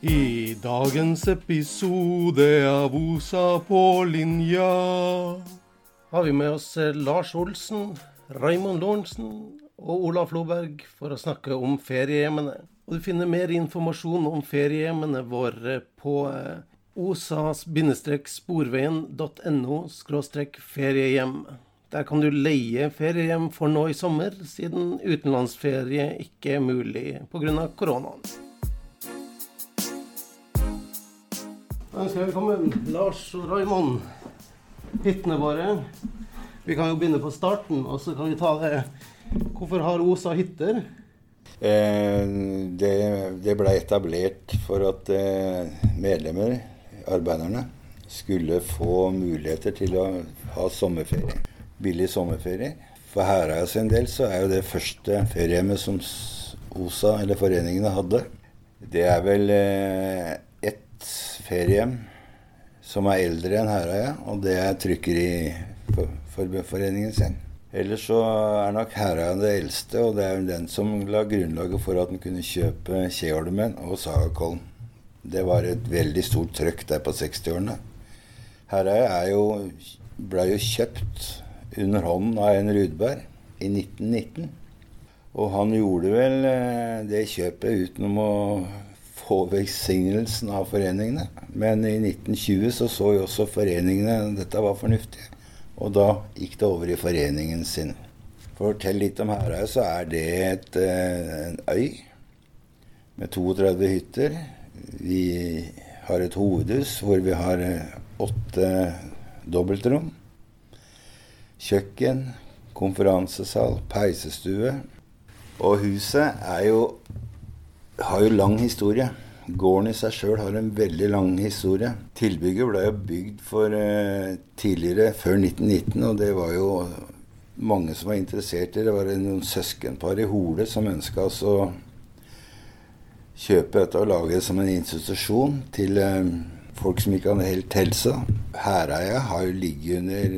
I dagens episode av OSA på linja har vi med oss eh, Lars Olsen, Raymond Lorentzen og Ola Floberg for å snakke om feriehjemmene. Og du finner mer informasjon om feriehjemmene våre på eh, osas-sporveien.no feriehjem. Der kan du leie feriehjem for nå i sommer, siden utenlandsferie ikke er mulig pga. koronaen. Ønsker jeg velkommen Lars og Raymond, hyttene våre. Vi kan jo begynne på starten, og så kan vi ta det Hvorfor har Osa hytter? Eh, det, det ble etablert for at eh, medlemmer, arbeiderne, skulle få muligheter til å ha sommerferie. Billig sommerferie. For Herøya sin del så er jo det første feriehjemmet som OSA, eller foreningene, hadde. Det er vel eh, feriehjem som er eldre enn Herøya, og det er Trykkeriforeningen sin. Ellers så er nok Herøya det eldste, og det er jo den som la grunnlaget for at en kunne kjøpe Kjeholmen og Sagakollen. Det var et veldig stort trøkk der på 60-årene. Herøya er ble jo kjøpt under hånden av en Rudberg i 1919. Og han gjorde vel eh, det kjøpet utenom å få velsignelsen av foreningene. Men i 1920 så så jo også foreningene dette var fornuftig. Og da gikk det over i foreningen sin. For å fortelle litt om Herøy, så er det et, eh, en øy med 32 hytter. Vi har et hovedhus hvor vi har eh, åtte dobbeltrom. Kjøkken, konferansesal, peisestue. Og huset er jo, har jo lang historie. Gården i seg sjøl har en veldig lang historie. Tilbygget ble jo bygd for eh, tidligere, før 1919, og det var jo mange som var interessert i det. Det var noen søskenpar i Hole som ønska å kjøpe dette og lage det som en institusjon til eh, folk som ikke hadde helt helse. Hæreia har jo ligget under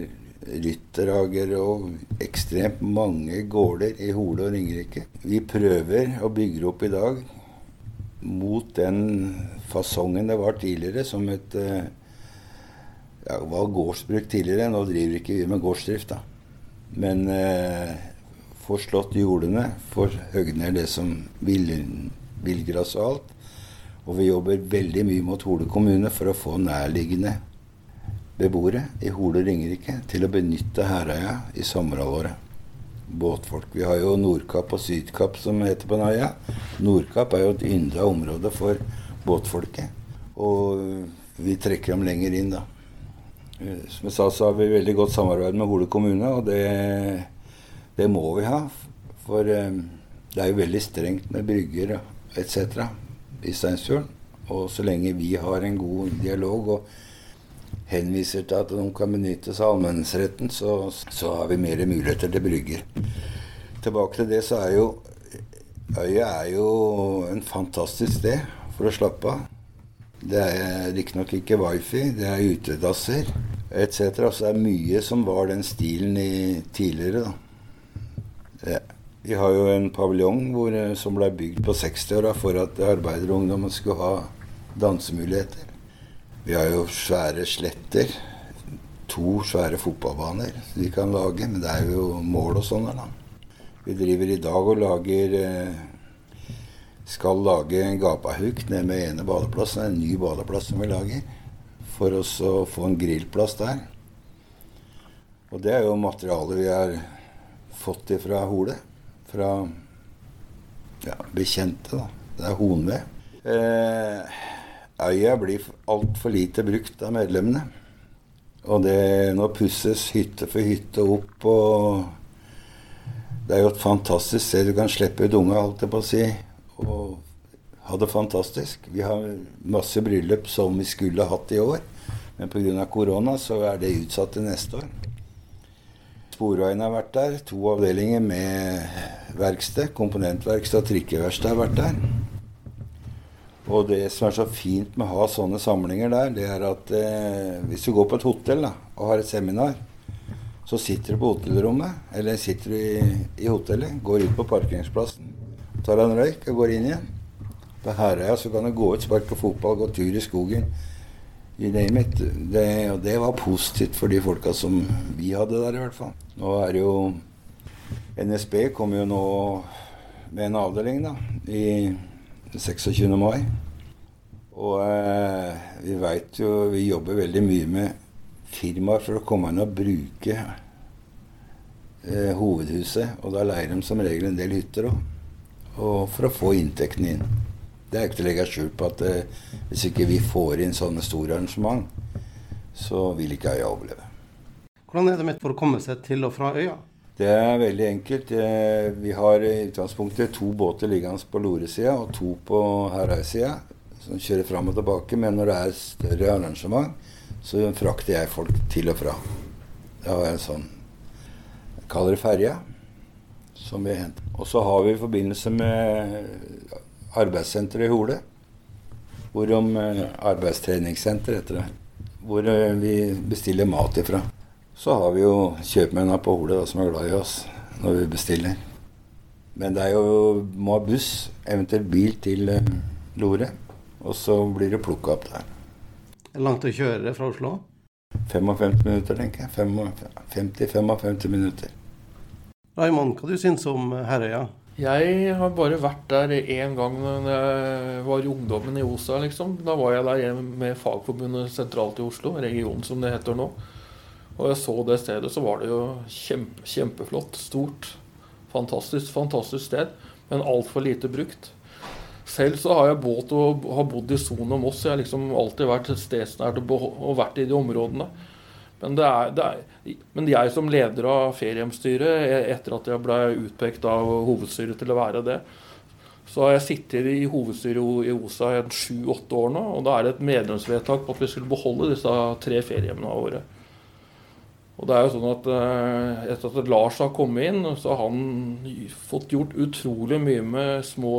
Rytterager og ekstremt mange gårder i Hole og Ringerike. Vi prøver å bygge opp i dag mot den fasongen det var tidligere, som et eh, ja, var gårdsbruk tidligere. Nå driver ikke vi med gårdsdrift, da. Men eh, får slått jordene, får høgd ned det som villgras og alt. Og vi jobber veldig mye mot Hole kommune for å få nærliggende beboere i Hole Ringerike til å benytte Herøya i sommerhalvåret båtfolk. Vi har jo Nordkapp og Sydkapp, som heter på Naia. Nordkapp er jo et yndla område for båtfolket. Og vi trekker dem lenger inn, da. Som jeg sa, så har vi veldig godt samarbeid med Hole kommune, og det, det må vi ha. For um, det er jo veldig strengt med brygger etc. i Steinsfjorden. Og så lenge vi har en god dialog og henviser til at de kan benytte seg av allmennsretten så, så, har vi mer muligheter til brygger. Tilbake til det, så er jo Øya er jo en fantastisk sted for å slappe av. Det er riktignok ikke wifi, det er utedasser etc. Så det er mye som var den stilen i, tidligere, da. Vi har jo en paviljong som ble bygd på 60-åra for at arbeiderungdommen skulle ha dansemuligheter. Vi har jo svære sletter. To svære fotballbaner de kan lage, men det er jo mål og sånn da. Vi driver i dag og lager eh, Skal lage en gapahuk nede med ene badeplassen. En ny badeplass som vi lager. For å få en grillplass der. Og det er jo materialet vi har fått ifra Hole. Fra ja, bekjente, da. Det er honved. Eh, Øya blir altfor lite brukt av medlemmene. Og det nå pusses hytte for hytte opp, og det er jo et fantastisk sted. Du kan slippe ut unga, holdt jeg på å si, og ha det fantastisk. Vi har masse bryllup som vi skulle hatt i år, men pga. korona så er det utsatt til neste år. Sporveien har vært der. To avdelinger med verksted. Komponentverksted og trikkeverksted har vært der. Og det som er så fint med å ha sånne samlinger der, det er at eh, hvis du går på et hotell da, og har et seminar, så sitter du på hotellrommet, eller sitter du i, i hotellet, går ut på parkeringsplassen, tar en røyk og går inn igjen. På Herøya så kan du gå ut, sparke fotball, gå tur i skogen. You name it. Det, og det var positivt for de folka som vi hadde der, i hvert fall. Nå er det jo NSB kommer jo nå med en avdeling, da, i 26. mai. Og eh, vi veit jo Vi jobber veldig mye med firmaer for å komme inn og bruke eh, hovedhuset. Og da leier de som regel en del hytter òg. For å få inntektene inn. Det er ikke til å legge skjul på at eh, hvis ikke vi får inn sånne store arrangement, så vil ikke øya overleve. Hvordan er det med for å komme seg til og fra øya? Det er veldig enkelt. Eh, vi har i utgangspunktet to båter liggende på Lore-sida og to på Herøy-sida som kjører fram og tilbake. Men når det er større arrangement, så frakter jeg folk til og fra. Det har en sånn jeg kaller det ferje. som vi henter. Og så har vi i forbindelse med arbeidssenteret i Hole, hvor om eh, arbeidstreningssenter heter det, hvor eh, vi bestiller mat ifra. Så har vi jo kjøpmennene på Hole som er glad i oss når vi bestiller. Men det er jo må ha buss, eventuelt bil til eh, Lore. Og så blir det plukka opp der. Langt å kjøre fra Oslo? 55 minutter, tenker jeg. 50-55 minutter. Raymond, hva du syns om Herøya? Jeg har bare vært der én gang da jeg var ungdommen i OSA, liksom. Da var jeg der med Fagforbundet sentralt i Oslo, regionen som det heter nå. Og jeg så det stedet, så var det jo kjempe, kjempeflott. Stort. Fantastisk, fantastisk sted. Men altfor lite brukt. Selv så har jeg båt og har bodd i Son og Moss. Jeg har liksom alltid vært stedsnært og vært i de områdene. Men, det er, det er, men jeg som leder av feriehjemsstyret, etter at jeg ble utpekt av hovedstyret til å være det, så har jeg sittet i hovedstyret i OSA i sju-åtte år nå. Og da er det et medlemsvedtak på at vi skulle beholde disse tre feriehjemmene våre. Og det er jo sånn at eh, Etter at Lars har kommet inn, så har han fått gjort utrolig mye med små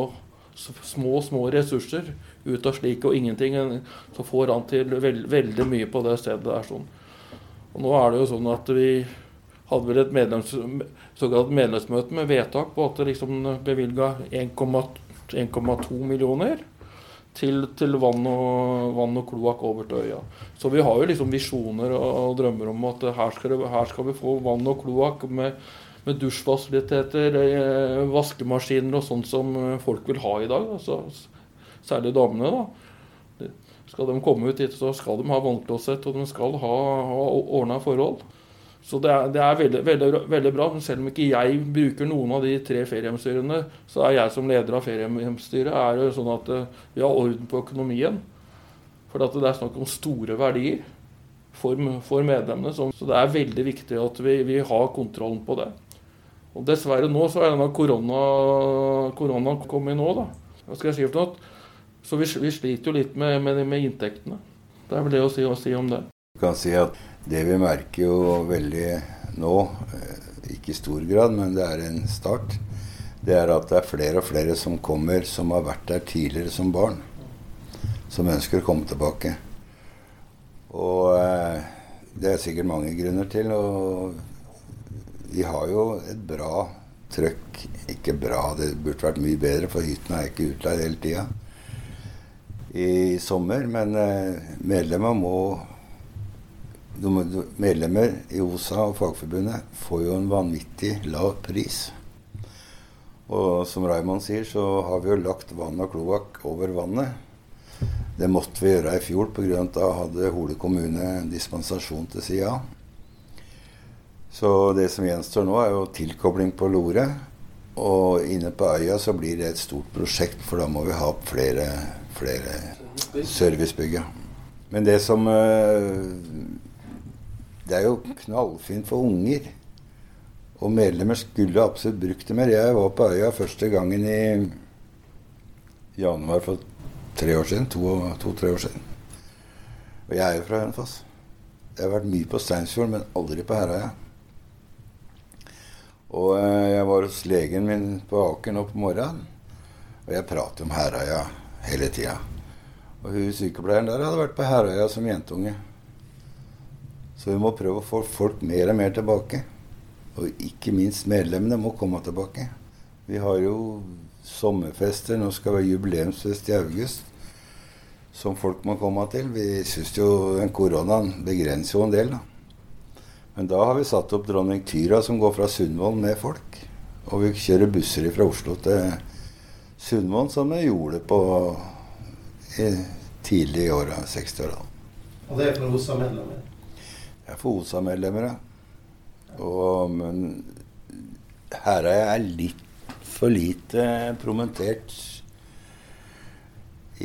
små, små ressurser ut av slik og ingenting. Så får han til veld, veldig mye på det stedet der. sånn. Og nå er det jo sånn at vi hadde vel et medlems, såkalt medlemsmøte med vedtak på at det liksom bevilga 1,2 millioner til, til, vann og, vann og kloakk over til øya. Så vi har jo liksom visjoner og, og drømmer om at her skal, det, her skal vi få vann og kloakk med med dusjfasiliteter, eh, vaskemaskiner og sånt som eh, folk vil ha i dag. Altså, særlig damene. da. Skal de komme ut hit, så skal de ha vannklosett, og de skal ha, ha ordna forhold. Så det er, det er veldig, veldig, veldig, bra. Men selv om ikke jeg bruker noen av de tre feriehjemstyrene, så er jeg som leder av feriehjemstyret er det sånn at eh, vi har orden på økonomien. For det er snakk om store verdier for, for medlemmene. Så, det er veldig viktig at vi, vi har kontrollen på det. Og dessverre nå så er denne korona, koronaen kommet nå, da. Hva skal jeg si for noe? Så vi, vi sliter jo litt med, med, med, inntektene. Det er vel det å si, å si, om det. Du kan si at det vi merker jo veldig nå, eh, ikke i stor grad, men det er en start, det er at det er flere og flere som kommer som har vært der tidligere som barn. Som ønsker å komme tilbake. Og eh, det er sikkert mange grunner til. og vi har jo et bra trøkk. Ikke bra, det burde vært mye bedre, for hyttene er ikke utleid hele tida i sommer. Men eh, medlemmer må Medlemmer i OSA og Fagforbundet får jo en vanvittig lav pris. Og som Raymond sier, så har vi jo lagt vann og kloakk over vannet. Det måtte vi gjøre i fjor pga. at da hadde Hole kommune dispensasjon til sida. Så det som gjenstår nå, er jo tilkobling på Lore. Og inne på øya så blir det et stort prosjekt, for da må vi ha flere, flere servicebygg. Men det som eh, Det er jo knallfint for unger. Og medlemmer skulle absolutt brukt det mer. Jeg var på øya første gangen i januar for tre år siden. To-tre to, år siden. Og jeg er jo fra Hønefoss. Jeg har vært mye på Steinsfjorden, men aldri på Herøya. Og eh, jeg var hos legen min på Aker nå på morgenen. Og jeg prater om Herøya hele tida. Og hun sykepleieren der hadde vært på Herøya som jentunge. Så vi må prøve å få folk mer og mer tilbake. Og ikke minst medlemmene må komme tilbake. Vi har jo sommerfester. Nå skal vi ha jubileumsfest i august som folk må komme til. Vi syns jo den koronaen begrenser jo en del, da. Men da har vi satt opp Dronning Tyra som går fra Sundvolden med folk. Og vi kjører busser fra Oslo til Sundvolden som vi gjorde på i tidlig i åra, 60-åra. Og det er for OSA-medlemmer? Det er for OSA-medlemmer, ja. Og, men Herøya er litt for lite promentert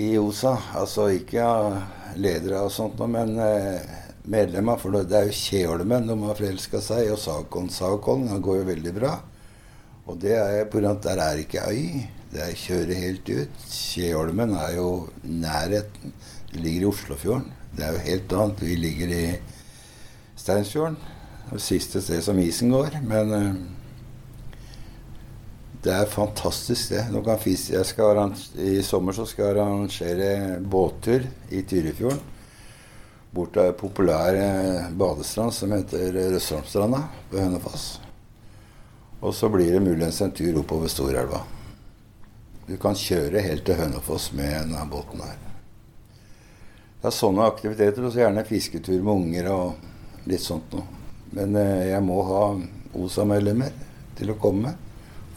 i OSA. Altså ikke av ledere og sånt, men eh, medlemmer. For det er jo Kjeholmen de har forelska seg, og Sakon Sakon går jo veldig bra. Og det er pga. at der er ikke øy. Det er kjører helt ut. Kjeholmen er jo nærheten. Det ligger i Oslofjorden. Det er jo helt annet. Vi ligger i Steinsfjorden. Det siste sted som isen går. Men uh, det er fantastisk, det. Nå kan fisk, I sommer så skal jeg arrangere båttur i Tyrifjorden. Bort til ei populær eh, badestrand som heter Røsholmstranda på Hønefoss. Og så blir det muligens en tur oppover Storelva. Du kan kjøre helt til Hønefoss med denne båten her. Det er sånne aktiviteter, og så gjerne fisketur med unger og litt sånt noe. Men eh, jeg må ha OSA-medlemmer til å komme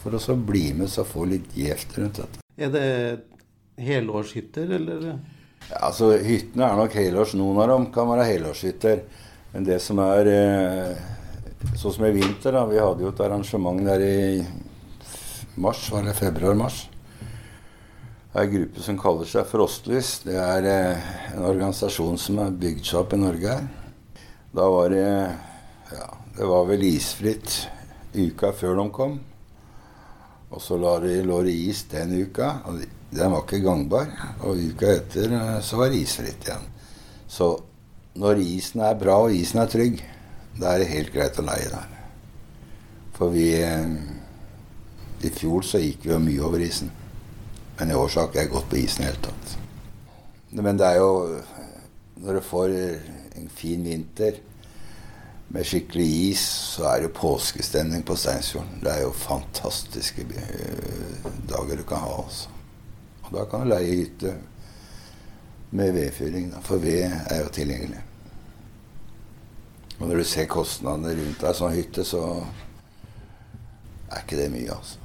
for å bli med og få litt gjevt rundt dette. Er det helårshytter, eller? Altså Hyttene er nok helårs. Noen av dem kan være helårshytter. Men det som er eh, Sånn som i vinter, da. Vi hadde jo et arrangement der i mars, var det februar-mars Det er en gruppe som kaller seg Frostlys. Det er eh, en organisasjon som er bygd seg opp i Norge her. Da var det ja, det var vel isfritt uka før de kom. Og så lå det, is den uka. og Den var ikke gangbar. Og uka etter eh, så var det isfritt igjen. Så når isen er bra og isen er trygg, da er det helt greit å leie der. For vi eh, I fjor så gikk vi jo mye over isen. Men i år så har ikke jeg gått på isen i det hele tatt. Men det er jo Når du får en fin vinter med skikkelig is, så er det påskestemning på Steinsfjorden. Det er jo fantastiske dager du kan ha. Altså. Og da kan du leie hytte med vedfyring, for ved er jo tilgjengelig. Og når du ser kostnadene rundt ei sånn hytte, så er ikke det mye, altså.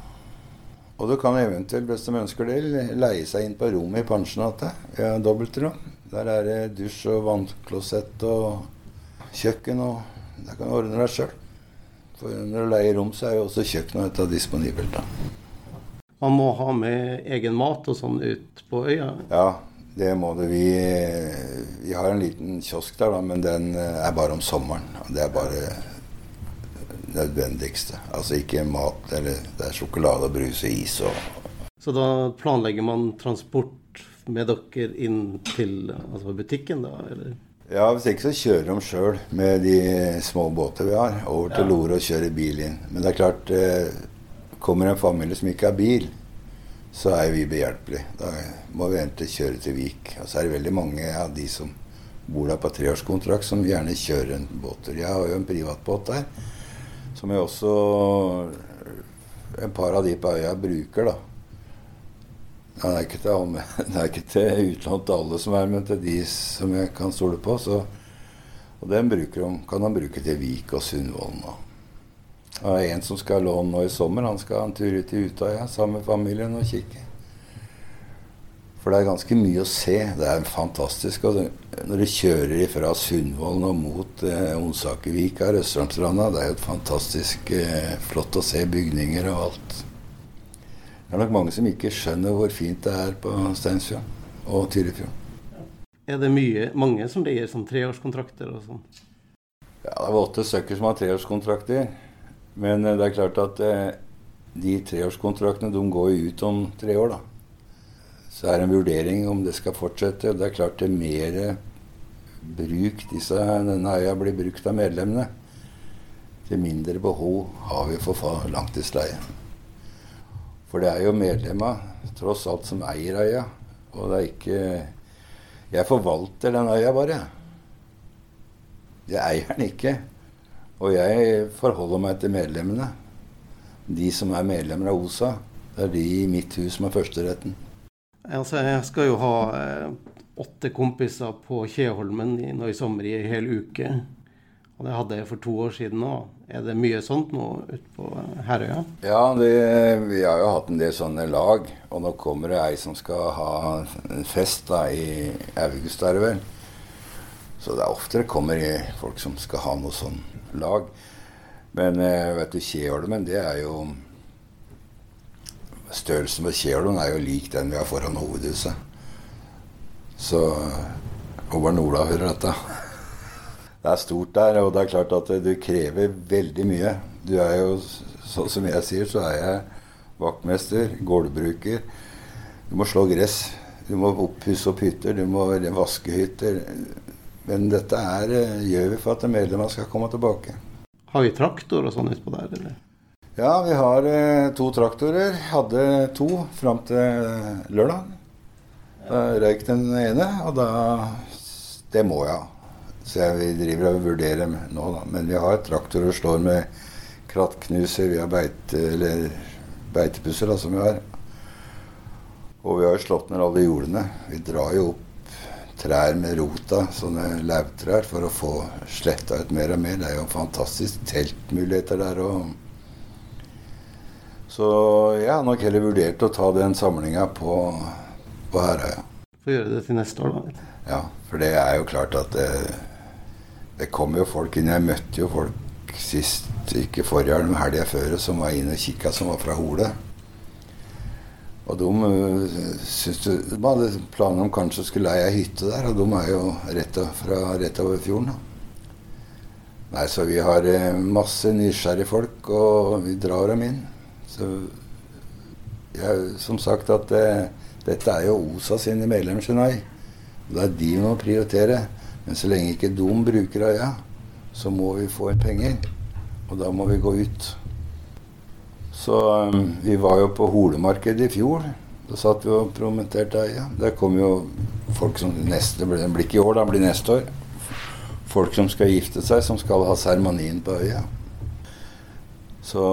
Og du kan eventuelt, hvis de ønsker det, leie seg inn på rommet i pensjonatet. Ja, Dobbeltrom. Der er det dusj og vannklosett og kjøkken, og der kan du ordne deg sjøl. For når du leier rom, så er jo også kjøkkenet disponibelt. da. Man må ha med egen mat og sånn ut på øya? Ja, det må det. Vi, vi har en liten kiosk der, da, men den er bare om sommeren. Det er bare det nødvendigste. Altså ikke mat, eller det er sjokolade, brus og is og Så da planlegger man transport med dere inn til altså butikken, da? eller? Ja, hvis ikke så kjører de sjøl med de små båter vi har, over til ja. Lore og kjører bil inn. Men det er klart, eh, kommer en familie som ikke har bil, så er vi behjelpelige. Da må vi egentlig kjøre til Vik. Og så er det veldig mange av de som bor der på treårskontrakt, som gjerne kjører en båttur. Jeg har jo en privatbåt der. Som jeg også Et par av de på øya bruker, da. Den er ikke til, ikke til utlån til alle som er med, til de som jeg kan stole på. Så, og den bruker kan han bruke til Vik og Sundvolden. Er en som skal låne nå i sommer. Han skal en tur ut i Utøya sammen med familien og kikke. For det er ganske mye å se. Det er fantastisk. Og når du kjører fra Sundvolden og mot eh, Onsakevika, Røstrandstranda, det er jo fantastisk eh, flott å se bygninger og alt. Det er nok mange som ikke skjønner hvor fint det er på Steinsfjorden og Tyrifjorden. Er det mye, mange som leier som treårskontrakter og sånn? Ja, det er åtte stykker som har treårskontrakter. Men eh, det er klart at eh, de treårskontraktene de går ut om tre år, da. Så er det en vurdering om det skal fortsette. Det er klart det er mer bruk disse, denne øya blir brukt av medlemmene. Til mindre behov har vi for langtidsleie. For det er jo medlemmer tross alt som eier øya. Og det er ikke Jeg forvalter den øya bare. Jeg eier den ikke. Og jeg forholder meg til medlemmene. De som er medlemmer av OSA. Det er de i mitt hus som har førsteretten. Altså, jeg skal jo ha eh, åtte kompiser på Kjeholmen i, nå i sommer i en hel uke. Og det hadde jeg for to år siden òg. Er det mye sånt nå ute på Herøya? Ja, det, vi har jo hatt en del sånne lag. Og nå kommer det ei som skal ha en fest da i august, er det vel. Så det er oftere kommer folk som skal ha noe sånn lag. Men eh, vet du, Kjeholmen, det er jo Størrelsen på Kjeholmen er jo lik den vi har foran hovedhuset. Så Håvard Nola hører dette. Det er stort der, og det er klart at du krever veldig mye. Du er jo, sånn som jeg sier, så er jeg vaktmester, gårdbruker. Du må slå gress. Du må oppusse opp hytter, du må vaske hytter. Men dette er, eh, gjør vi for at medlemmene skal komme tilbake. Har vi traktor og sånn utpå der, eller? Ja, vi har eh, to traktorer. Hadde to fram til lørdag. Da røyk den ene, og da Det må jeg ha. Så jeg driver og vurderer nå, da. Men vi har traktorer slår med krattknuser, vi har beite, eller beitepusser da, som vi har. Og vi har slått ned alle jordene. Vi drar jo opp trær med rota, sånne lauvtrær, for å få sletta ut mer og mer. Det er jo fantastisk teltmuligheter der. òg. så jeg har nok heller vurdert å ta den samlinga på, på Herøya. Få gjøre det til neste år, da. Ja, for det er jo klart at det, det kommer jo folk inn. Jeg møtte jo folk sist, ikke forrige helg, men helga før, som var inne og kikka, som var fra Hole. Og de, uh, du, de hadde planer om kanskje skulle leie ei hytte der, og de er jo rett, fra rett over fjorden. Da. Nei, så vi har uh, masse nysgjerrige folk, og vi drar dem inn. Så jeg, som sagt at det, dette er jo OSA sine medlemmer, skjønner jeg. Det er de vi må prioritere. Men så lenge ikke de bruker øya, så må vi få inn penger. Og da må vi gå ut. Så um, vi var jo på Holemarkedet i fjor. Da satt vi og promenterte øya. Der kom jo folk som neste blir, blir ikke i år, da blir neste år. Folk som skal gifte seg, som skal ha seremonien på øya. Så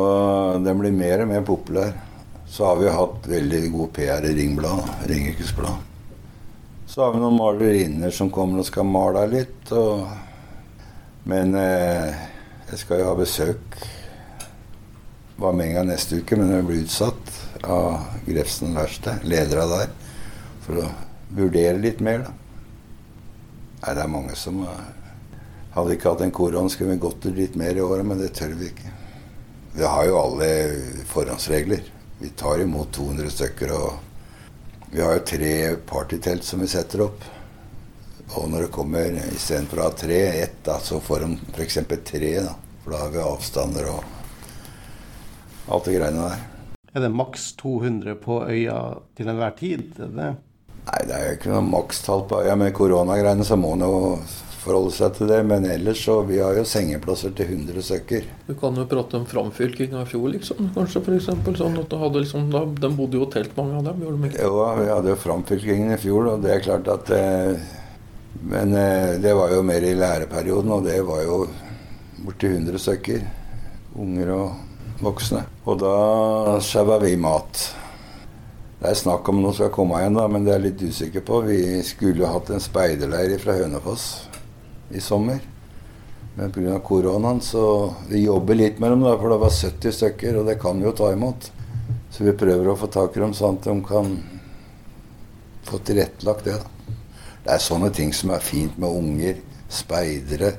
den blir mer og mer populær. Så har vi hatt veldig god PR i Ringbladet, Ringerikes Blad. Så har vi noen malerinner som kommer og skal male litt. Og... Men eh, jeg skal jo ha besøk var med en gang neste uke, men hun blir utsatt av Grefsen verksted, ledere der, for å vurdere litt mer, da. Nei, det er mange som Hadde ikke hatt en koron, skulle vi gått ut litt mer i året, men det tør vi ikke. Vi har jo alle forhåndsregler. Vi tar imot 200 stykker. og Vi har jo tre partytelt som vi setter opp. Og når det kommer istedenfor å ha tre, ett, da, så får de f.eks. tre. da. For da har vi avstander og alt det greiene der. Er det maks 200 på øya til enhver tid? Er det? Nei, det er jo ikke noe makstall på øya. Med koronagreiene så må en jo forholde seg til det. Men ellers så vi har jo sengeplasser til 100 stykker. Du kan jo prate om framfylking av fjor, liksom. Kanskje f.eks. Sånn at du hadde liksom, da, De bodde jo telt, mange av dem. gjorde de ikke? Jo, vi hadde jo framfylkingen i fjor, og det er klart at eh, Men eh, det var jo mer i læreperioden, og det var jo borti 100 stykker. Unger og voksne. Og da sjaua vi mat. Det er snakk om noen skal komme igjen, da, men det er litt usikker på. Vi skulle hatt en speiderleir fra Hønefoss i sommer. Men pga. koronaen så Vi jobber litt med dem, da, for det var 70 stykker, og det kan vi jo ta imot. Så vi prøver å få tak i dem sånn at de kan få tilrettelagt det. da. Det er sånne ting som er fint med unger, speidere,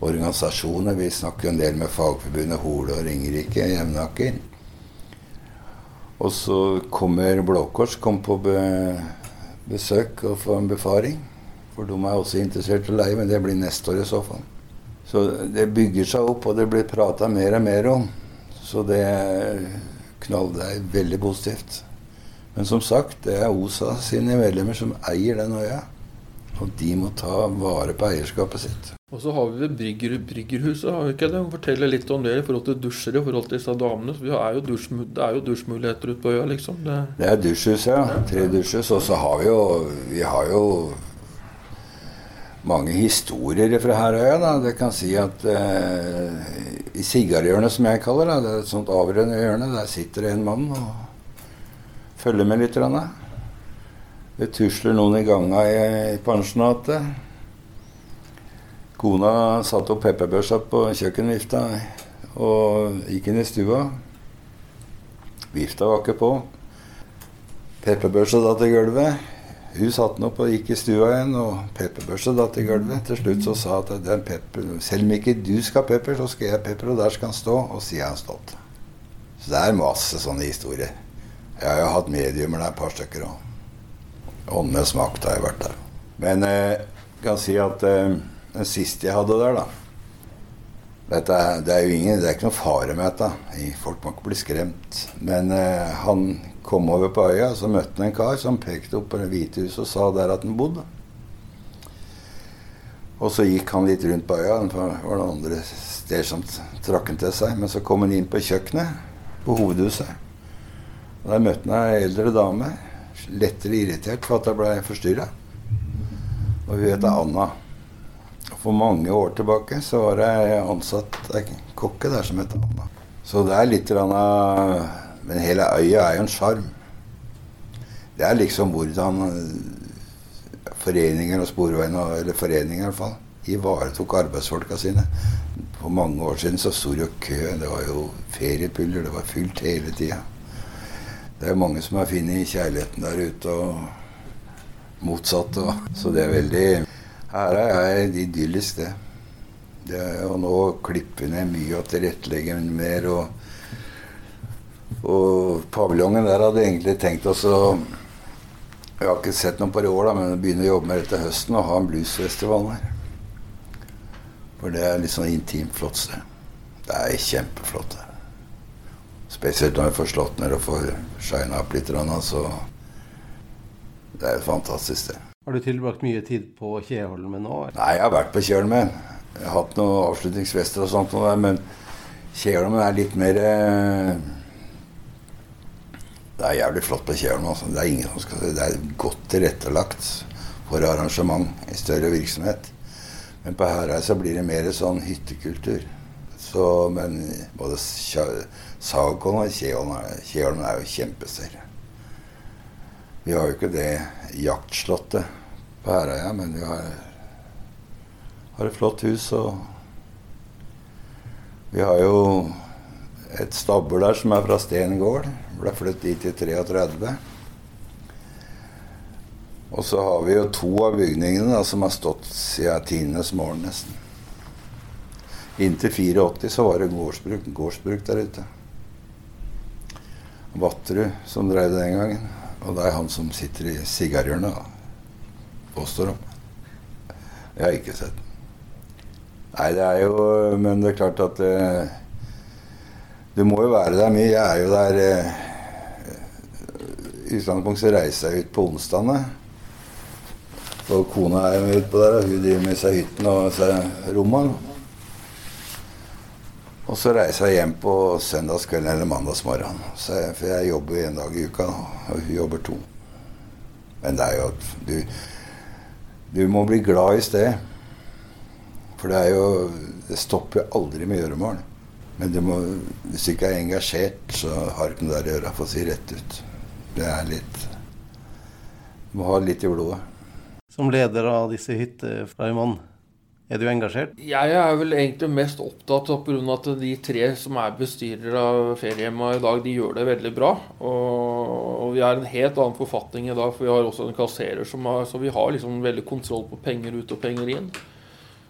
organisasjoner. Vi snakker jo en del med Fagforbundet Hole og Ringerike, Jevnaker. Og så kommer Blå Kors kom på be besøk og får en befaring. For de er også interessert i å leie, men det blir neste år i så fall. Så det bygger seg opp, og det blir prata mer og mer om. Så det, knall, er veldig positivt. Men som sagt, det er OSA sine medlemmer som eier den øya. Og de må ta vare på eierskapet sitt. Og så har vi Brygger, Bryggerhuset. har vi ikke det? Fortelle litt om det i forhold til dusjer i forhold til disse damene. Vi er dusj, det er jo dusjmuligheter ute på øya, liksom. Det, det er dusjhus, ja. Tre dusjhus. Og så har vi jo Vi har jo mange historier fra Herøya. da. Det kan si at eh, i sigarhjørnet, som jeg kaller det, det er et sånt avrørende hjørne, der sitter det en mann og følger med litt. Da. Det tusler noen i ganga i pensjonatet. Kona satte opp pepperbørsa på kjøkkenvifta og gikk inn i stua. Vifta var ikke på. Pepperbørsa datt i gulvet. Hun satte den opp og gikk i stua igjen, og pepperbørsa datt i gulvet. Til slutt så sa at pepper, selv om ikke du skal ha pepper, så skal jeg ha pepper, og der skal han stå. Og sier han stolt. Så det er masse sånne historier. Jeg har jo hatt mediumer der et par stykker òg. Åndenes makt har jeg vært der. Men jeg eh, kan si at eh, den siste jeg hadde der, da dette, Det er jo ingen, det er ikke noe fare med dette. Folk må ikke bli skremt. Men eh, han kom over på øya, så møtte han en kar som pekte opp på det hvite huset og sa der at han bodde. Og så gikk han litt rundt på øya. Det var noen andre steder som trakk han til seg. Men så kom han inn på kjøkkenet på hovedhuset. Og Der møtte han ei eldre dame. Lettere irritert for at jeg ble forstyrra. Og hun heter Anna. For mange år tilbake så var jeg ansatt ei kokke der som het Anna. Så det er litt av men hele øya er jo en sjarm. Det er liksom hvordan foreninger og sporveiene, eller foreninger i hvert fall, ivaretok arbeidsfolka sine. For mange år siden så sto det jo kø. Det var jo feriepuller. Det var fylt hele tida. Det er mange som har funnet kjærligheten der ute, og motsatt. Og, så det er veldig Her er jeg idyllisk, det. det er, og nå klipper vi ned mye og tilrettelegger mer. og og paviljongen der hadde egentlig tenkt oss å Jeg har ikke sett noen par år, da, men jeg begynner å jobbe med det til høsten og ha en bluesfestival her. For det er litt sånn intimt, flott sted. Det er kjempeflott her. Spesielt når jeg får slått ned og får shina opp litt, så Det er et fantastisk sted. Har du tilbrakt mye tid på Kjeholmen nå? Nei, jeg har vært på Kjeholmen. Jeg har hatt noen avslutningsfester og sånt, men Kjeholmen er litt mer eh, det er jævlig flott på Kjeholmen. Altså. Det er ingen som skal si Det er godt tilrettelagt for arrangement i større virksomhet. Men på Herøy så blir det mer sånn hyttekultur. Så, men både Sagkollen og Kjeholm er jo kjempestørre. Vi har jo ikke det jaktslottet på Herøya, men vi har, har et flott hus. Og vi har jo et stabel der som er fra Steen gård. Ble flyttet dit i 33. Og så har vi jo to av bygningene da, som har stått siden tidenes morgen, nesten. Inntil 84 så var det gårdsbruk, gårdsbruk der ute. Vatterud som drev det den gangen. Og det er han som sitter i sigarhjørnet, påstår han. Jeg har ikke sett. Nei, det er jo Men det er klart at eh, du må jo være der mye. Jeg er jo der eh, I utgangspunktet så reiser jeg ut på onsdagene. Og kona er jo utpå der, og hun driver med seg hytten og seg rommene. Og så reiser jeg hjem på søndagskvelden eller mandagsmorgen. For jeg jobber en dag i uka, og hun jobber to. Men det er jo at du Du må bli glad i sted. For det er jo Det stopper jo aldri med gjøremål. Men du må, hvis du ikke er engasjert, så har du ikke noe der å gjøre, for å si rett ut. Det er litt Du må ha litt i blodet. Som leder av disse hytteflaimene, er du engasjert? Jeg er vel egentlig mest opptatt av pga. at de tre som er bestyrere av feriehjemma i dag, de gjør det veldig bra. Og, vi er en helt annen forfatning i dag, for vi har også en kasserer som har Så vi har liksom veldig kontroll på penger ut og penger inn.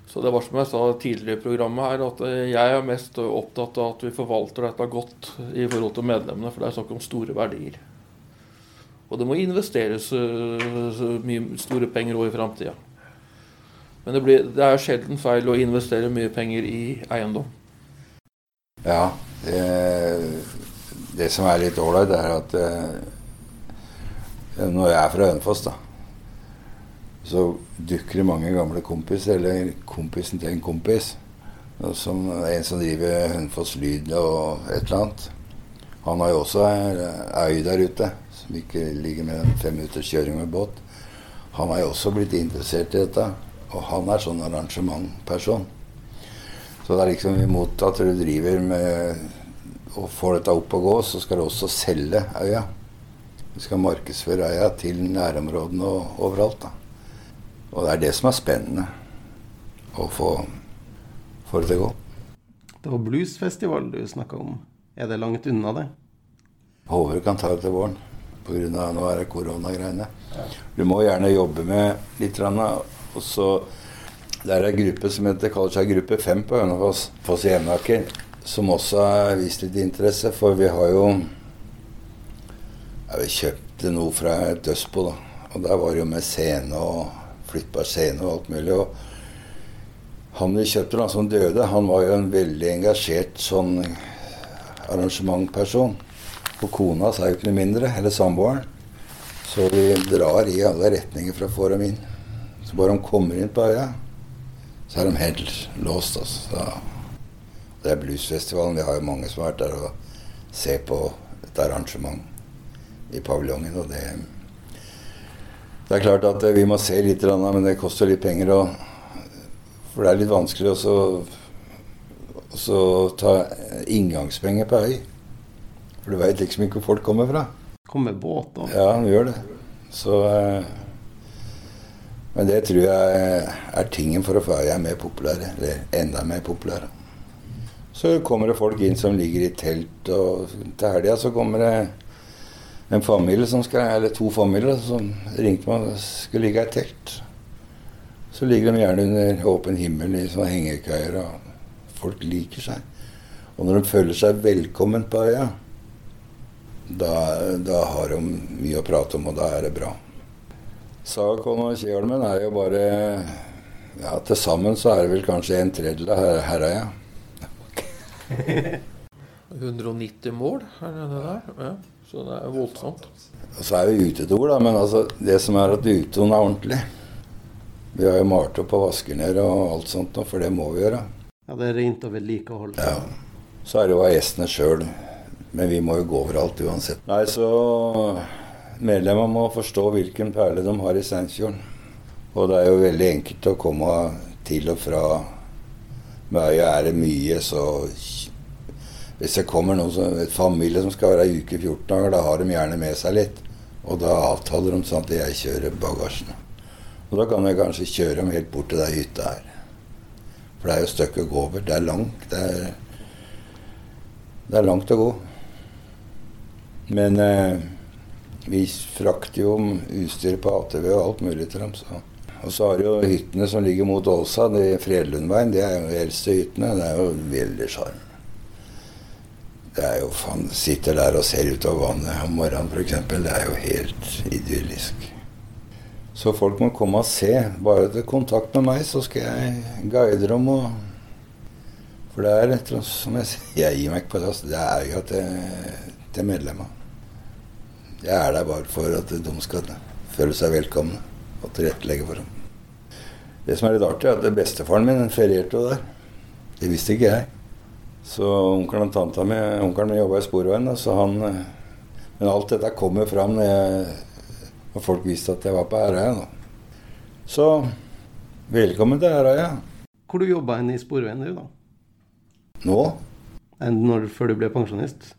Så det var som jeg sa tidligere i programmet her, at eh, jeg er mest opptatt av at vi forvalter dette godt i forhold til medlemmene, for det er snakk om store verdier. Og det må investeres eh, mye store penger òg i framtida. Men det, blir, det er sjelden feil å investere mye penger i eiendom. Ja, det, det som er litt ålreit, er at eh, når jeg er fra Hønefoss, da så dukker det mange gamle kompiser, eller kompisen til en kompis, som en som driver Hønefoss Lyd og et eller annet. Han har jo også ei øy der ute, som ikke ligger med en fem minutters kjøring med båt. Han har jo også blitt interessert i dette, og han er sånn arrangementperson. Så det er liksom imot at du driver med og får dette opp og gå, så skal du også selge øya. Du skal markedsføre øya til nærområdene og overalt. da. Og det er det som er spennende. Å få, få det til å gå. Det var bluesfestival du snakka om. Er det langt unna det? Håper vi kan ta det til våren. Pga. nå er det koronagreiene. Du må gjerne jobbe med litt. Og så Det er ei gruppe som heter, kaller seg Gruppe 5 på Hønefoss, Foss i Jevnaker, som også har vist litt interesse. For vi har jo ja, Vi kjøpte noe fra et dødsbo, da. Og der var det jo med scene og flyttbar scene og alt mulig. og han vi kjøpte, da, som døde, han var jo en veldig engasjert sånn arrangementperson. Og kona sa jo ikke noe mindre, eller samboeren. Så vi drar i alle retninger for å få. Så bare de kommer inn på øya, så er de helt låst. Altså. Det er bluesfestivalen. Vi har jo mange som har vært der og ser på et arrangement i paviljongen. Og det, det er klart at vi må se litt, men det koster litt penger. Og, for det er litt vanskelig å ta inngangspenger på øy. For du veit liksom ikke hvor folk kommer fra. Kommer båt da? Ja, de gjør det. Så eh, Men det tror jeg er tingen for å få øya mer populære. Eller enda mer populære. Så kommer det folk inn som ligger i telt, og til helga så kommer det en familie som skal, eller to familier som ringte meg og skulle ligge i telt. Så ligger de gjerne under åpen himmel i sånne hengekøyer, og folk liker seg. Og når de føler seg velkommen på øya, da, da har de mye å prate om, og da er det bra. Sagakon og Kjeholmen er jo bare ja, Til sammen så er det vel kanskje en tredjedel av Herøya. 190 mål, er det det der? Ja, så det er voldsomt. Og så er vi utedoer, da. Men altså, det som er at utedoen er ordentlig. Vi har jo malt opp og vasker ned og alt sånt, for det må vi gjøre. Ja, Det er rent og vedlikehold. Ja. Så er det jo av gjestene sjøl. Men vi må jo gå overalt uansett. Nei, så medlemmene må forstå hvilken perle de har i Steinsfjorden. Og det er jo veldig enkelt å komme til og fra Med øya er det mye, så hvis det kommer noen som, et familie som skal være i uke 14 dager, da har de gjerne med seg litt. Og da avtaler de sånn at jeg kjører bagasjen. Og da kan jeg kanskje kjøre dem helt bort til den hytta her. For det er jo et stykke å gå over. Det er langt. Det er, det er langt å gå. Men eh, vi frakter jo utstyr på ATV og alt mulig til dem. Så. Og så har jo hyttene som ligger mot Åsa, det Fredlundveien. Det er jo de eldste hyttene. Det er jo veldig sjarm. Det er jo faen Sitter der og ser utover vannet om morgenen f.eks. Det er jo helt idyllisk. Så folk må komme og se. Bare til kontakt med meg, så skal jeg guide dem. Og for det er som jeg sier, jeg gir meg ikke på det. Altså. Det er jo til, til medlemmene. Jeg er der bare for at de skal føle seg velkomne og tilrettelegge for dem. Det som er litt artig, er at bestefaren min ferierte jo der. Det visste ikke jeg. Så onkelen og tanta mi Onkelen min jobba i Sporveien, så han Men alt dette kom jo fram når jeg og folk visste at jeg var på Herøya. Så velkommen til Herøya. Hvor du jobba i Sporveien du, da? Nå? Når, før du ble pensjonist?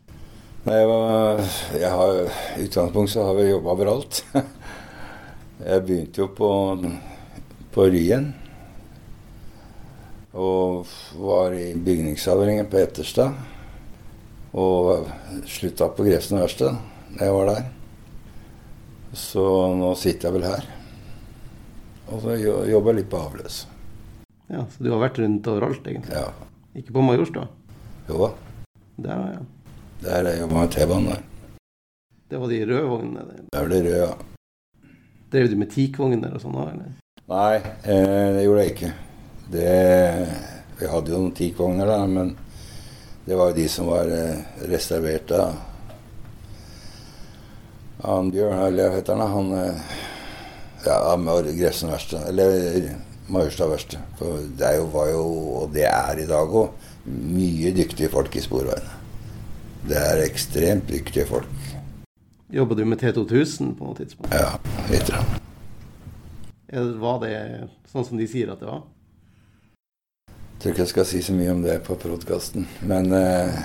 Jeg, var, jeg har, I utgangspunktet så har vi jobba overalt. Jeg begynte jo på, på Ryen. Og var i bygningsavdelingen på Etterstad. Og slutta på Grefsen verksted da jeg var der. Så nå sitter jeg vel her. Og så jobber jeg litt på avløs. Ja, Så du har vært rundt overalt, egentlig? Ja. Ikke på Majorstua? Jo da. Der, ja. Der jobba med T-banen der. Det var de røde vognene? Det var de røde, ja. Drev du med teakvogner og sånn òg, eller? Nei, eh, det gjorde jeg ikke. Det, vi hadde jo noen teakvogner da, men det var jo de som var eh, reservert da han Bjørn, eller hva heter han, han eh, ja, med Grefsen verste, eller Majorstad verksted. For det jo, var jo, og det er i dag òg, mye dyktige folk i Sporveiene. Det er ekstremt dyktige folk. Jobba du med T2000 på noe tidspunkt? Ja, litt. Var det sånn som de sier at det var? Jeg tror ikke jeg skal si så mye om det på podkasten, men eh,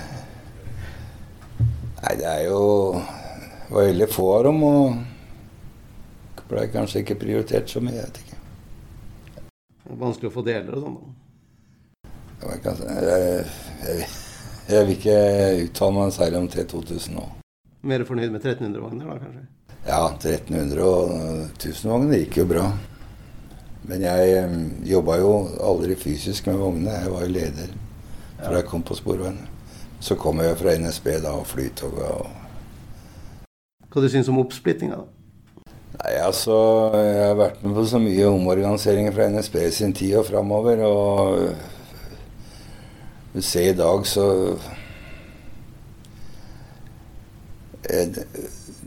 Nei, det er jo Det var veldig få av dem, og ble kanskje ikke prioritert så mye. Jeg vet ikke. Det er vanskelig å få deler og sånn. Jeg, jeg, jeg, jeg, vil ikke uttale meg særlig om T2000 nå. Mer fornøyd med 1300-vogner da, kanskje? Ja, 1300 og 1000-vogner gikk jo bra. Men jeg um, jobba jo aldri fysisk med vognene. Jeg var jo leder da jeg kom på Sporveien. Så kom jeg fra NSB da, og Flytoget og Hva du syns om oppsplittinga, da? Nei, altså Jeg har vært med på så mye omorganiseringer fra NSB sin tid og framover, og du ser i dag, så eh,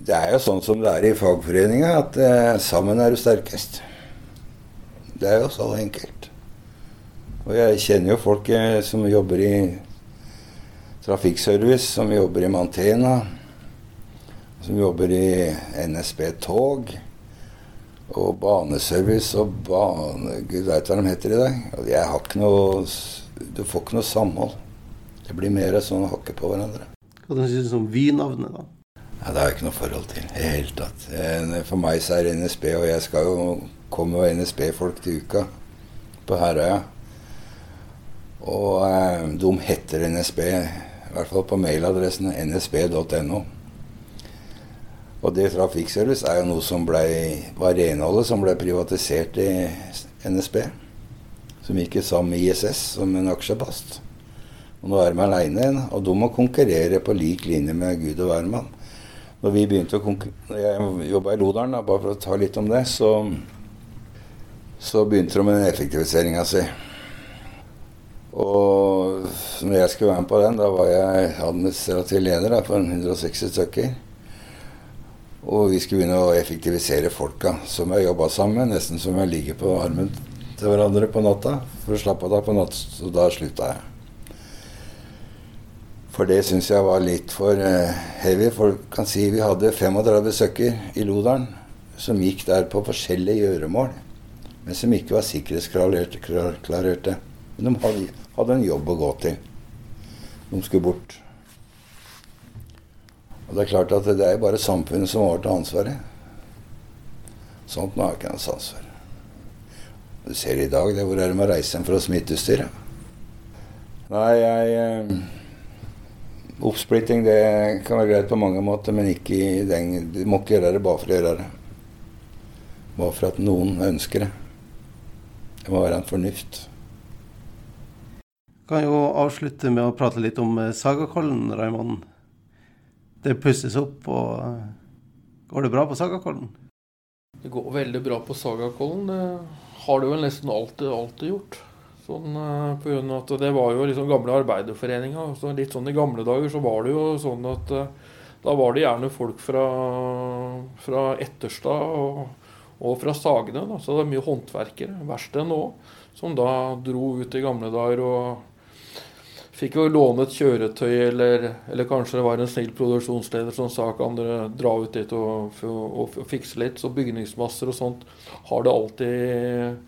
Det er jo sånn som det er i fagforeninga, at eh, sammen er du sterkest. Det er jo så enkelt. Og jeg kjenner jo folk eh, som jobber i trafikkservice, som jobber i Mantena, som jobber i NSB Tog. Og baneservice og bane... Gud veit hva de heter i dag. Jeg har ikke noe Du får ikke noe samhold. Det blir mer sånn hakke på hverandre. Hva syns du om Vy-navnet, da? Ja, Det har jeg ikke noe forhold til i det hele tatt. For meg så er NSB, og jeg skal jo komme jo NSB-folk til uka på Herøya. Og eh, de heter NSB, i hvert fall på mailadressen nsb.no. Og det trafikkservice er jo noe som ble, var renholdet som ble privatisert i NSB. Som gikk sammen med ISS som en aksjepost. Og nå er de aleine igjen, og de må konkurrere på lik linje med Gud og hvermann. Når vi begynte å konkurrere Jeg jobba i Lodalen, da, bare for å ta litt om det. Så, så begynte de med den effektiviseringa si. Og når jeg skulle være med på den, da var jeg administrativ leder da, for 160 stykker. Og vi skulle begynne å effektivisere folka som jeg jobba sammen med, nesten som jeg ligger på armen til hverandre på natta for å slappe av på natt. Så da slutta jeg. For det syns jeg var litt for uh, heavy. Folk kan si vi hadde 35 stykker i Lodalen som gikk der på forskjellige gjøremål, men som ikke var sikkerhetsklarerte. Men de hadde, hadde en jobb å gå til. De skulle bort. Og det er klart at det er bare samfunnet som til ansvaret. Sånt har ikke noe ansvar. Du ser i dag det hvor er det med å reise hjem fra smittestyret. Nei, jeg eh, Oppsplitting det kan være greit på mange måter, men ikke i den Du må ikke gjøre det bare for å gjøre det. Bare for at noen ønsker det. Det må være en fornuft. Kan jo avslutte med å prate litt om eh, Sagakollen, Raymond. Det pusses opp, og eh, går det bra på Sagakollen? Det går veldig bra på Sagakollen. Har det vel nesten alltid, alltid gjort. Sånn, eh, på grunn av at Det var jo liksom gamle arbeiderforeninger. Så litt sånn I gamle dager så var det jo sånn at da var det gjerne folk fra, fra Etterstad og, og fra Sagene. Da. Så det er mye håndverkere, verksted nå, som da dro ut i gamle dager og Fikk jo låne et kjøretøy, eller, eller, kanskje det var en snill produksjonsleder som sa kan dere dra ut dit og, og, og, fikse litt. Så bygningsmasser og sånt har det alltid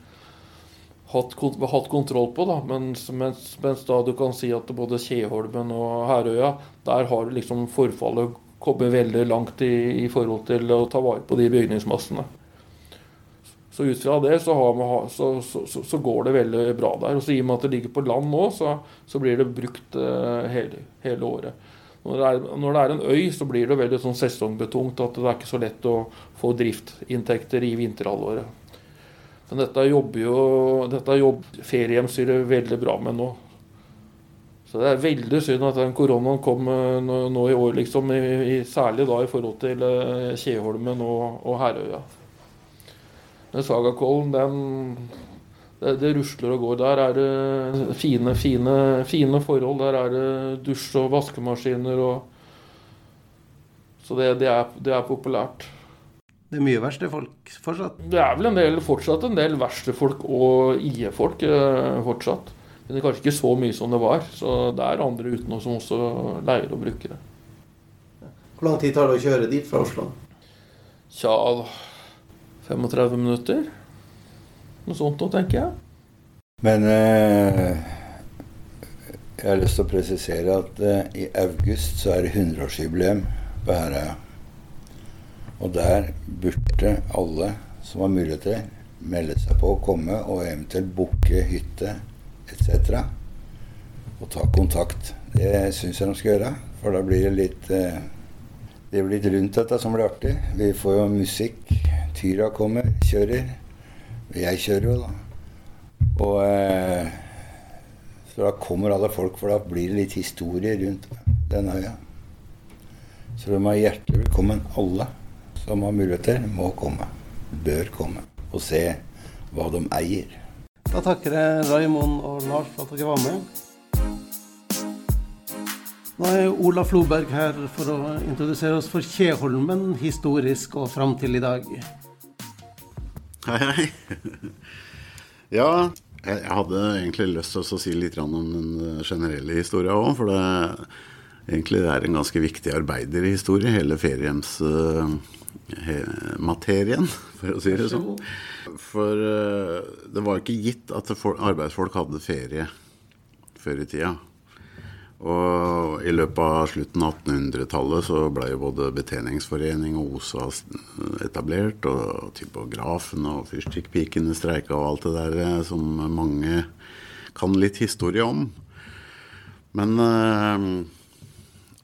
hatt, hatt kontroll på. da, mens, mens, mens, da du kan si at både Kjeholmen og Herøya, der har liksom forfallet kommet veldig langt i, i forhold til å ta vare på de bygningsmassene. Så ut fra det så, man, så, så, så, går det veldig bra der. Og så I og med at det ligger på land nå, så, blir det brukt uh, hele, hele, året. Når det, er, når det, er, en øy, så blir det veldig sånn sesongbetungt at det er ikke så lett å få driftinntekter i vinterhalvåret. Men dette jobber jo dette jobber feriehjemsstyret veldig bra med nå. Så det er veldig synd at den koronaen kom eh, nå, nå i år, liksom, i, i, særlig da i forhold til uh, Kjeholmen og, og Herøya. Sagakollen, den det, det, rusler og går. Der er det fine, fine, fine forhold. Der er det dusj og vaskemaskiner og Så det, det, er, det er, populært. Det er mye verkstedfolk fortsatt? Det er vel en del, fortsatt en del verkstedfolk og IE-folk eh, fortsatt. Men det er kanskje ikke så mye som det var. Så det er andre uten oss som også leier og bruker det. Hvor lang tid tar det å kjøre dit fra Oslo? Tja, 35 minutter. Noe sånt nå, tenker jeg. Men eh, jeg har lyst til å presisere at eh, i august så er det 100-årsjubileum på Herøya. Og der burde alle som har muligheter, melde seg på å komme og eventuelt booke hytte etc. Og ta kontakt. Det syns jeg de skal gjøre, for da blir det litt eh, Det blir litt rundt dette som blir artig. Vi får jo musikk. Tyra kommer, kjører. Jeg kjører jo, da. Og eh, Så da kommer alle folk, for da blir det litt historie rundt den øya. Så de er hjertelig velkommen, alle som har muligheter, må komme. Bør komme og se hva de eier. Da takker jeg Raymond og Lars for at dere var med. Nå er Ola Floberg her for å introdusere oss for Kjeholmen historisk og fram til i dag. Hei, hei. Ja, jeg hadde egentlig lyst til å si litt om den generelle historia òg. For det, egentlig er en ganske viktig arbeiderhistorie, hele feriehjemsmaterien, for å si det sånn. For det var ikke gitt at arbeidsfolk hadde ferie før i tida. Og i løpet av slutten av 1800-tallet så ble jo både Betjeningsforening og OSA etablert, og typografen og fyrstikkpikene streika og alt det der eh, som mange kan litt historie om. Men, eh,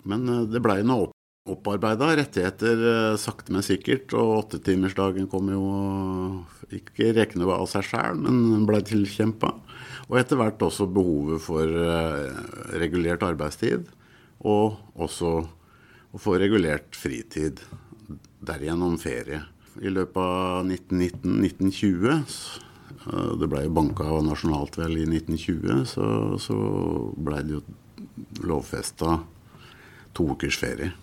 men eh, det blei nå opparbeida rettigheter sakte, men sikkert, og åttetimersdagen kom jo ikke rekne av seg sjæl, men blei tilkjempa. Og etter hvert også behovet for regulert arbeidstid, og også å få regulert fritid. Derigjennom ferie. I løpet av 1919-1920, det ble jo banka nasjonalt vel i 1920, så, så blei det jo lovfesta to ukers ferie.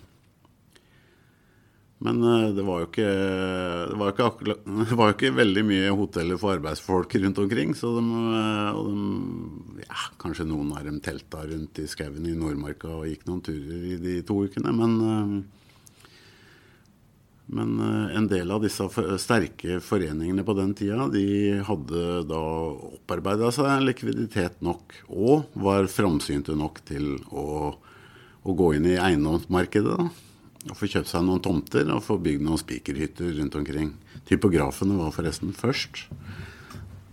Men det var ikke, det var ikke, det var jo ikke veldig mye hoteller for arbeidsfolk rundt omkring. Så de, og de, ja, kanskje noen av dem telta rundt i skauen i Nordmarka og gikk noen turer i de to ukene. Men, men en del av disse sterke foreningene på den tida, de hadde da opparbeida seg likviditet nok, og var framsynte nok til å, å gå inn i eiendomsmarkedet. da og få kjøpt seg noen tomter og få bygd noen spikerhytter rundt omkring. Typografene var forresten først.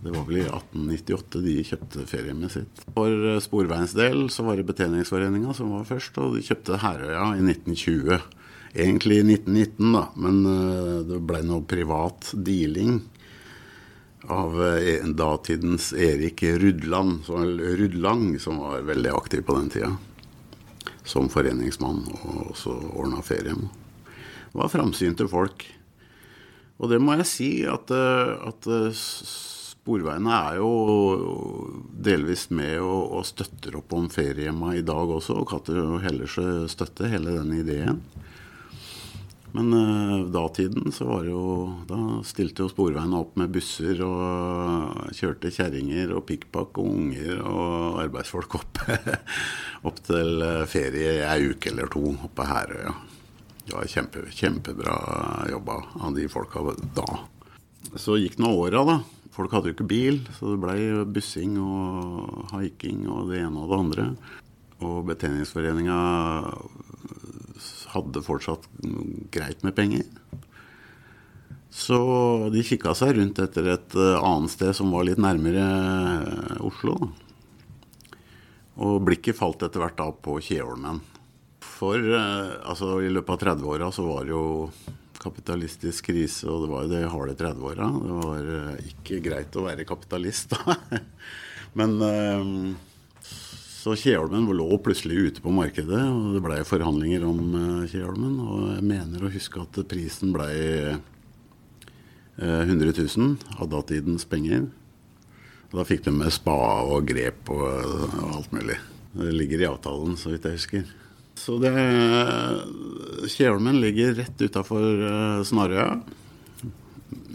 Det var vel i 1898 de kjøpte feriehjemmet sitt. For Sporveiens del så var det Betjeningsforeninga som var først, og de kjøpte Herøya i 1920. Egentlig i 1919, da, men det ble noe privat dealing av datidens Erik Rudland, Rudlang, som var veldig aktiv på den tida som foreningsmann og også ordna ferien. Det var framsynte folk. Og det må jeg si at, at Sporveiene er jo delvis med og, og støtter opp om feriehjemma i dag også. Og Katter og Hellersjø støtter hele den ideen. Men uh, datiden så var det jo Da stilte jo Sporveiene opp med busser og kjørte kjerringer og pikkpakk og unger og arbeidsfolk opp, opp til ferie ei uke eller to oppe Herøya. Det var kjempe, kjempebra jobba av de folka da. Så gikk nå åra, da. Folk hadde jo ikke bil, så det blei bussing og haiking og det ene og det andre. Og Betjeningsforeninga hadde fortsatt greit med penger. Så de kikka seg rundt etter et annet sted som var litt nærmere Oslo. Og blikket falt etter hvert da på Kjeholmen. For altså, i løpet av 30-åra så var det jo kapitalistisk krise, og det var jo det harde 30-åra. Det var ikke greit å være kapitalist da. Men så Kjeholmen lå plutselig ute på markedet, og det blei forhandlinger om Kjeholmen. Og jeg mener å huske at prisen blei 100 000 av datidens penger. Og Da fikk de med spa og grep og, og alt mulig. Det ligger i avtalen, så vidt jeg husker. Så det Kjeholmen ligger rett utafor uh, Snarøya.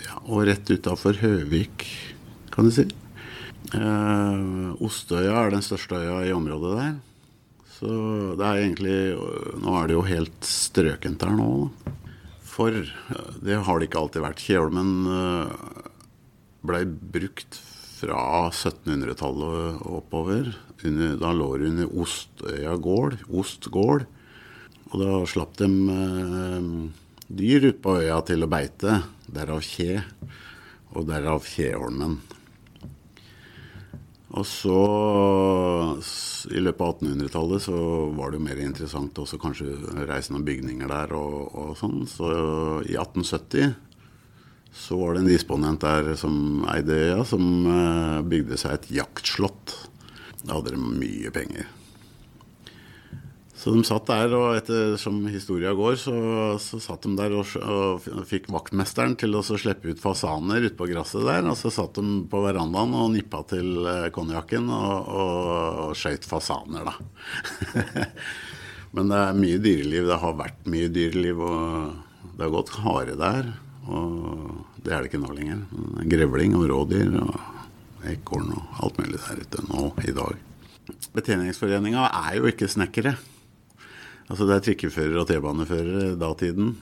Ja, og rett utafor Høvik, kan du si. Uh, Ostøya er den største øya i området der. Så det er egentlig Nå er det jo helt strøkent her nå. For det har det ikke alltid vært. Kjeholmen uh, blei brukt fra 1700-tallet og oppover. Da lå det under Ostøya gård, Ost gård. Og da slapp de eh, dyr ut på øya til å beite, derav kje, og derav Kjeholmen. Og så, i løpet av 1800-tallet, så var det jo mer interessant også kanskje reise noen bygninger der og, og sånn. Så i 1870 så var det en disponent der som eide øya, som eh, bygde seg et jaktslott. Da hadde de mye penger. Så de satt der, og etter som historia går, så, så satt de der og, og, fikk vaktmesteren til å slippe ut fasaner ute på gresset der. Og så satt de på verandaen og nippa til eh, konjakken og, og, og skøyt fasaner, da. Men det er mye dyreliv. Det har vært mye dyreliv, og det har gått hare der. Og det er det ikke nå lenger. Grevling og rådyr og ekorn og alt mulig der ute nå i dag. Betjeningsforeninga er jo ikke snekkere. Altså det er trikkeførere og T-baneførere datiden.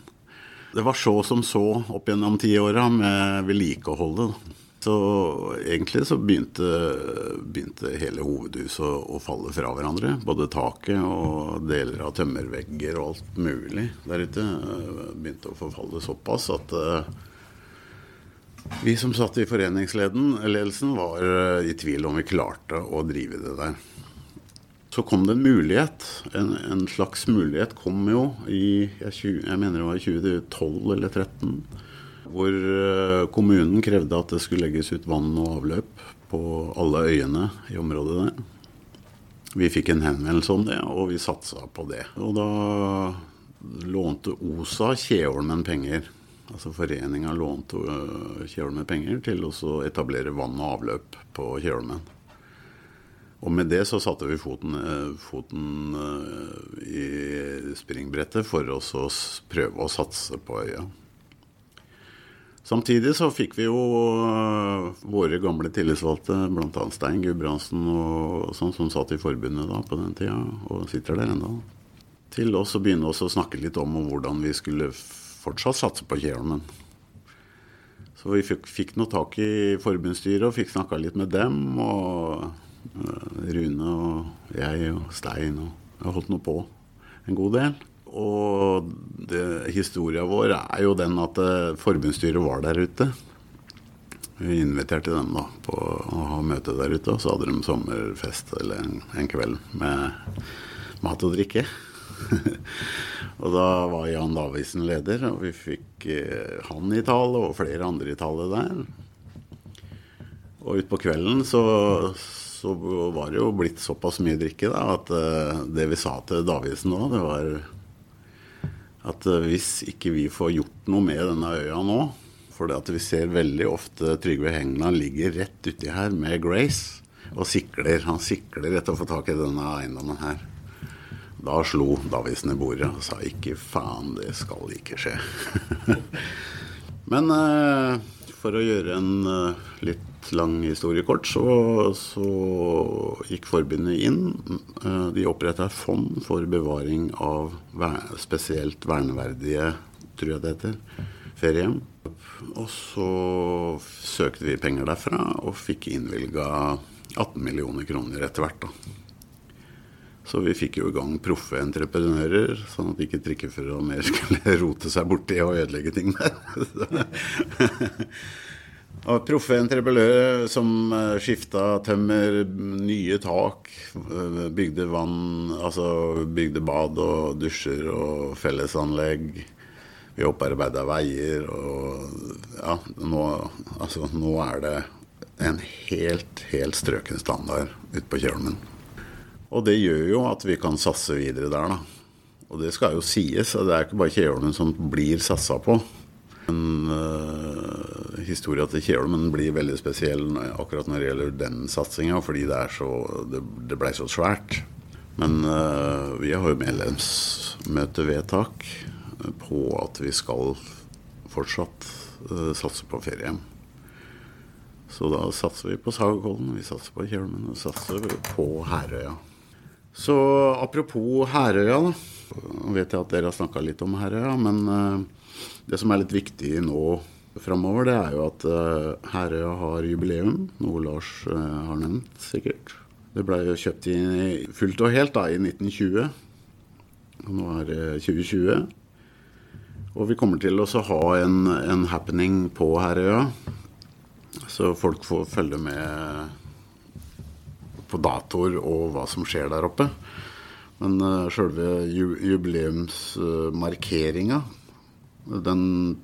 Det var så som så opp gjennom tiåra med vedlikeholdet. Så egentlig så begynte, begynte hele hovedhuset å, å, falle fra hverandre. Både taket og deler av tømmervegger og alt mulig der ute eh, begynte å forfalle såpass at uh, vi som satt i foreningsledelsen var uh, i tvil om vi klarte å drive det der så kom det en mulighet. En, en slags mulighet kom jo i jeg, jeg mener det var i 2012 eller 2013. Hvor eh, kommunen krevde at det skulle legges ut vann og avløp på alle øyene i området der. Vi fikk en henvendelse om det, og vi satsa på det. Og da lånte OSA Kjeholmen penger. Altså foreninga lånte eh, Kjeholmen penger til å etablere vann og avløp på Kjeholmen. Og med det så satte vi foten, eh, foten uh, i springbrettet for oss å prøve å satse på øya. Samtidig så fikk vi jo uh, våre gamle tillitsvalgte, bl.a. Stein Gudbrandsen og sånn, som satt i forbundet da på den tida, og sitter der ennå, til oss å begynne å snakke litt om hvordan vi skulle fortsatt satse på Kjeholmen. Så vi fikk, fikk noe tak i forbundsstyret og fikk snakka litt med dem. og Eh, Rune og jeg og Stein og jeg har holdt noe på en god del. Og historia vår er jo den at eh, forbundsstyret var der ute. Vi inviterte dem da på å ha møte der ute, og så hadde de sommerfest eller en, en kveld med mat og drikke. og da var Jan Davisen leder, og vi fikk eh, han i tale og flere andre i tale der. Og utpå kvelden så så var det jo blitt såpass mye drikke da, at uh, det vi sa til Davidsen nå, det var at uh, hvis ikke vi får gjort noe med denne øya nå For det at vi ser veldig ofte Trygve Hegna ligger rett uti her med Grace og sikler. Han sikler etter å få tak i denne eiendommen her. Da slo Davidsen i bordet og sa ikke faen, det skal ikke skje. Men uh, for å gjøre en litt lang historie kort, så, så gikk forbundet inn. Eh, de oppretta et fond for bevaring av spesielt verneverdige, tror jeg det heter, feriehjem. Og så søkte vi penger derfra og fikk innvilga 18 millioner kroner etter hvert. da. Så vi fikk jo i gang proffe entreprenører, sånn at ikke trikkeførere mer skulle rote seg borti og ødelegge ting der. Og proffe entreprenører som eh, skifta tømmer, nye tak, eh, bygde vann Altså bygde bad og dusjer og fellesanlegg. Vi opparbeida veier og Ja, nå, altså, nå er det en helt, helt strøken standard ute på Kjølmen. Og det gjør jo at vi kan satse videre der, da. Og det skal jo sies, det er ikke bare Kjølmen som blir satsa på. Men uh, historia til Kjelmen blir veldig spesiell akkurat når det gjelder den satsinga, fordi det, så, det, det blei så svært. Men uh, vi har jo medlemsmøtevedtak på at vi skal fortsatt uh, satse på feriehjem. Så da satser vi på Sagakollen, vi satser på Kjølmen og satser på Herøya. Så apropos Herøya, da. Nå vet jeg at dere har snakka litt om Herøya, men det som er litt viktig nå framover, det er jo at uh, Herøya har jubileum, noe Lars uh, har nevnt sikkert. Det ble jo kjøpt i, fullt og helt da, i 1920. Og nå er det 2020. Og vi kommer til å ha en, en happening på Herøya. Så folk får følge med på datoer og hva som skjer der oppe. Men uh, sjølve jubileumsmarkeringa, den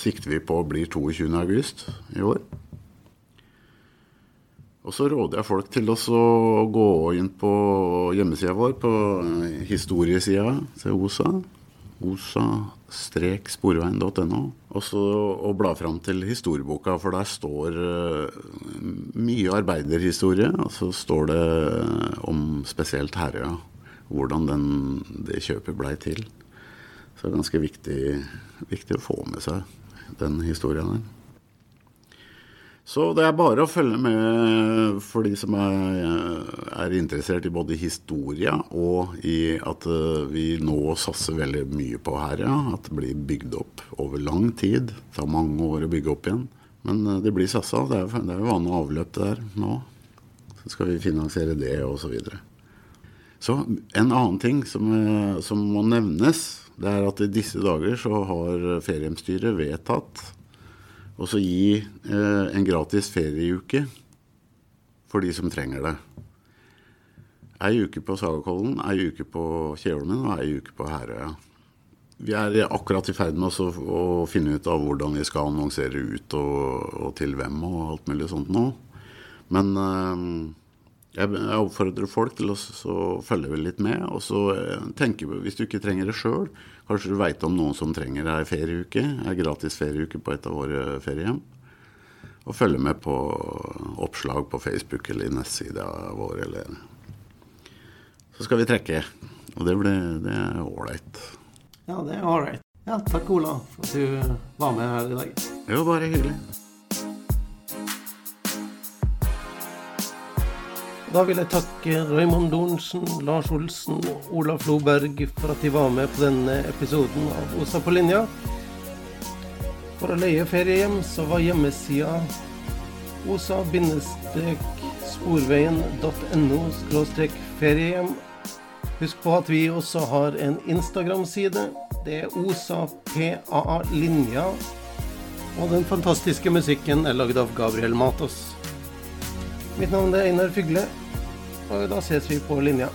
sikter vi på blir 22.8 i år. Og så råder jeg folk til å gå inn på hjemmesida vår, på historiesida til OSA. osa-sporveien.no. Og så å bla fram til historieboka, for der står uh, mye arbeiderhistorie. Og så står det om spesielt Herøya, hvordan den, det kjøpet blei til. Så det er ganske viktig, viktig å få med seg den historien der. Så det er bare å følge med for de som er, er interessert i både historie og i at eh, vi nå satser veldig mye på her, ja. At det blir bygd opp over lang tid. Det tar mange år å bygge opp igjen. Men eh, det blir satsa. Det er, det er vann og avløp der nå. Så skal vi finansiere det, og Så, videre. så en annen ting som, eh, som må nevnes, det er at i disse dager så har feriehjemsstyret vedtatt så gi eh, en gratis ferieuke for de som trenger det. Ei uke på Sagakollen, ei uke på Kjeholmen og ei uke på Herøya. Vi er akkurat i ferd med å finne ut av hvordan vi skal annonsere ut og, og til hvem og alt mulig sånt nå. Men eh, jeg, oppfordrer folk til å, følge litt med. Og så tenker tenke, hvis du ikke trenger det sjøl, Kanskje du veit om noen som trenger ei ferieuke, ei gratis ferieuke på et av våre feriehjem. Og følge med på oppslag på Facebook eller i nettsida vår, eller Så skal vi trekke. Og det, ble, det er ålreit. Ja, det er ålreit. Ja, takk, Ola, for at du var med her i dag. Det var bare hyggelig. Da vil jeg takke Raymond Lorentzen, Lars Olsen og Olaf Floberg for at de var med på denne episoden av OSA på linja. For å leie feriehjem så var hjemmesida osa-sporveien.no feriehjem. Husk på at vi også har en Instagram-side. Det er osapaa-linja. Og den fantastiske musikken er lagd av Gabriel Matos. Mitt navn er Einar Fygle og da ses vi på linja.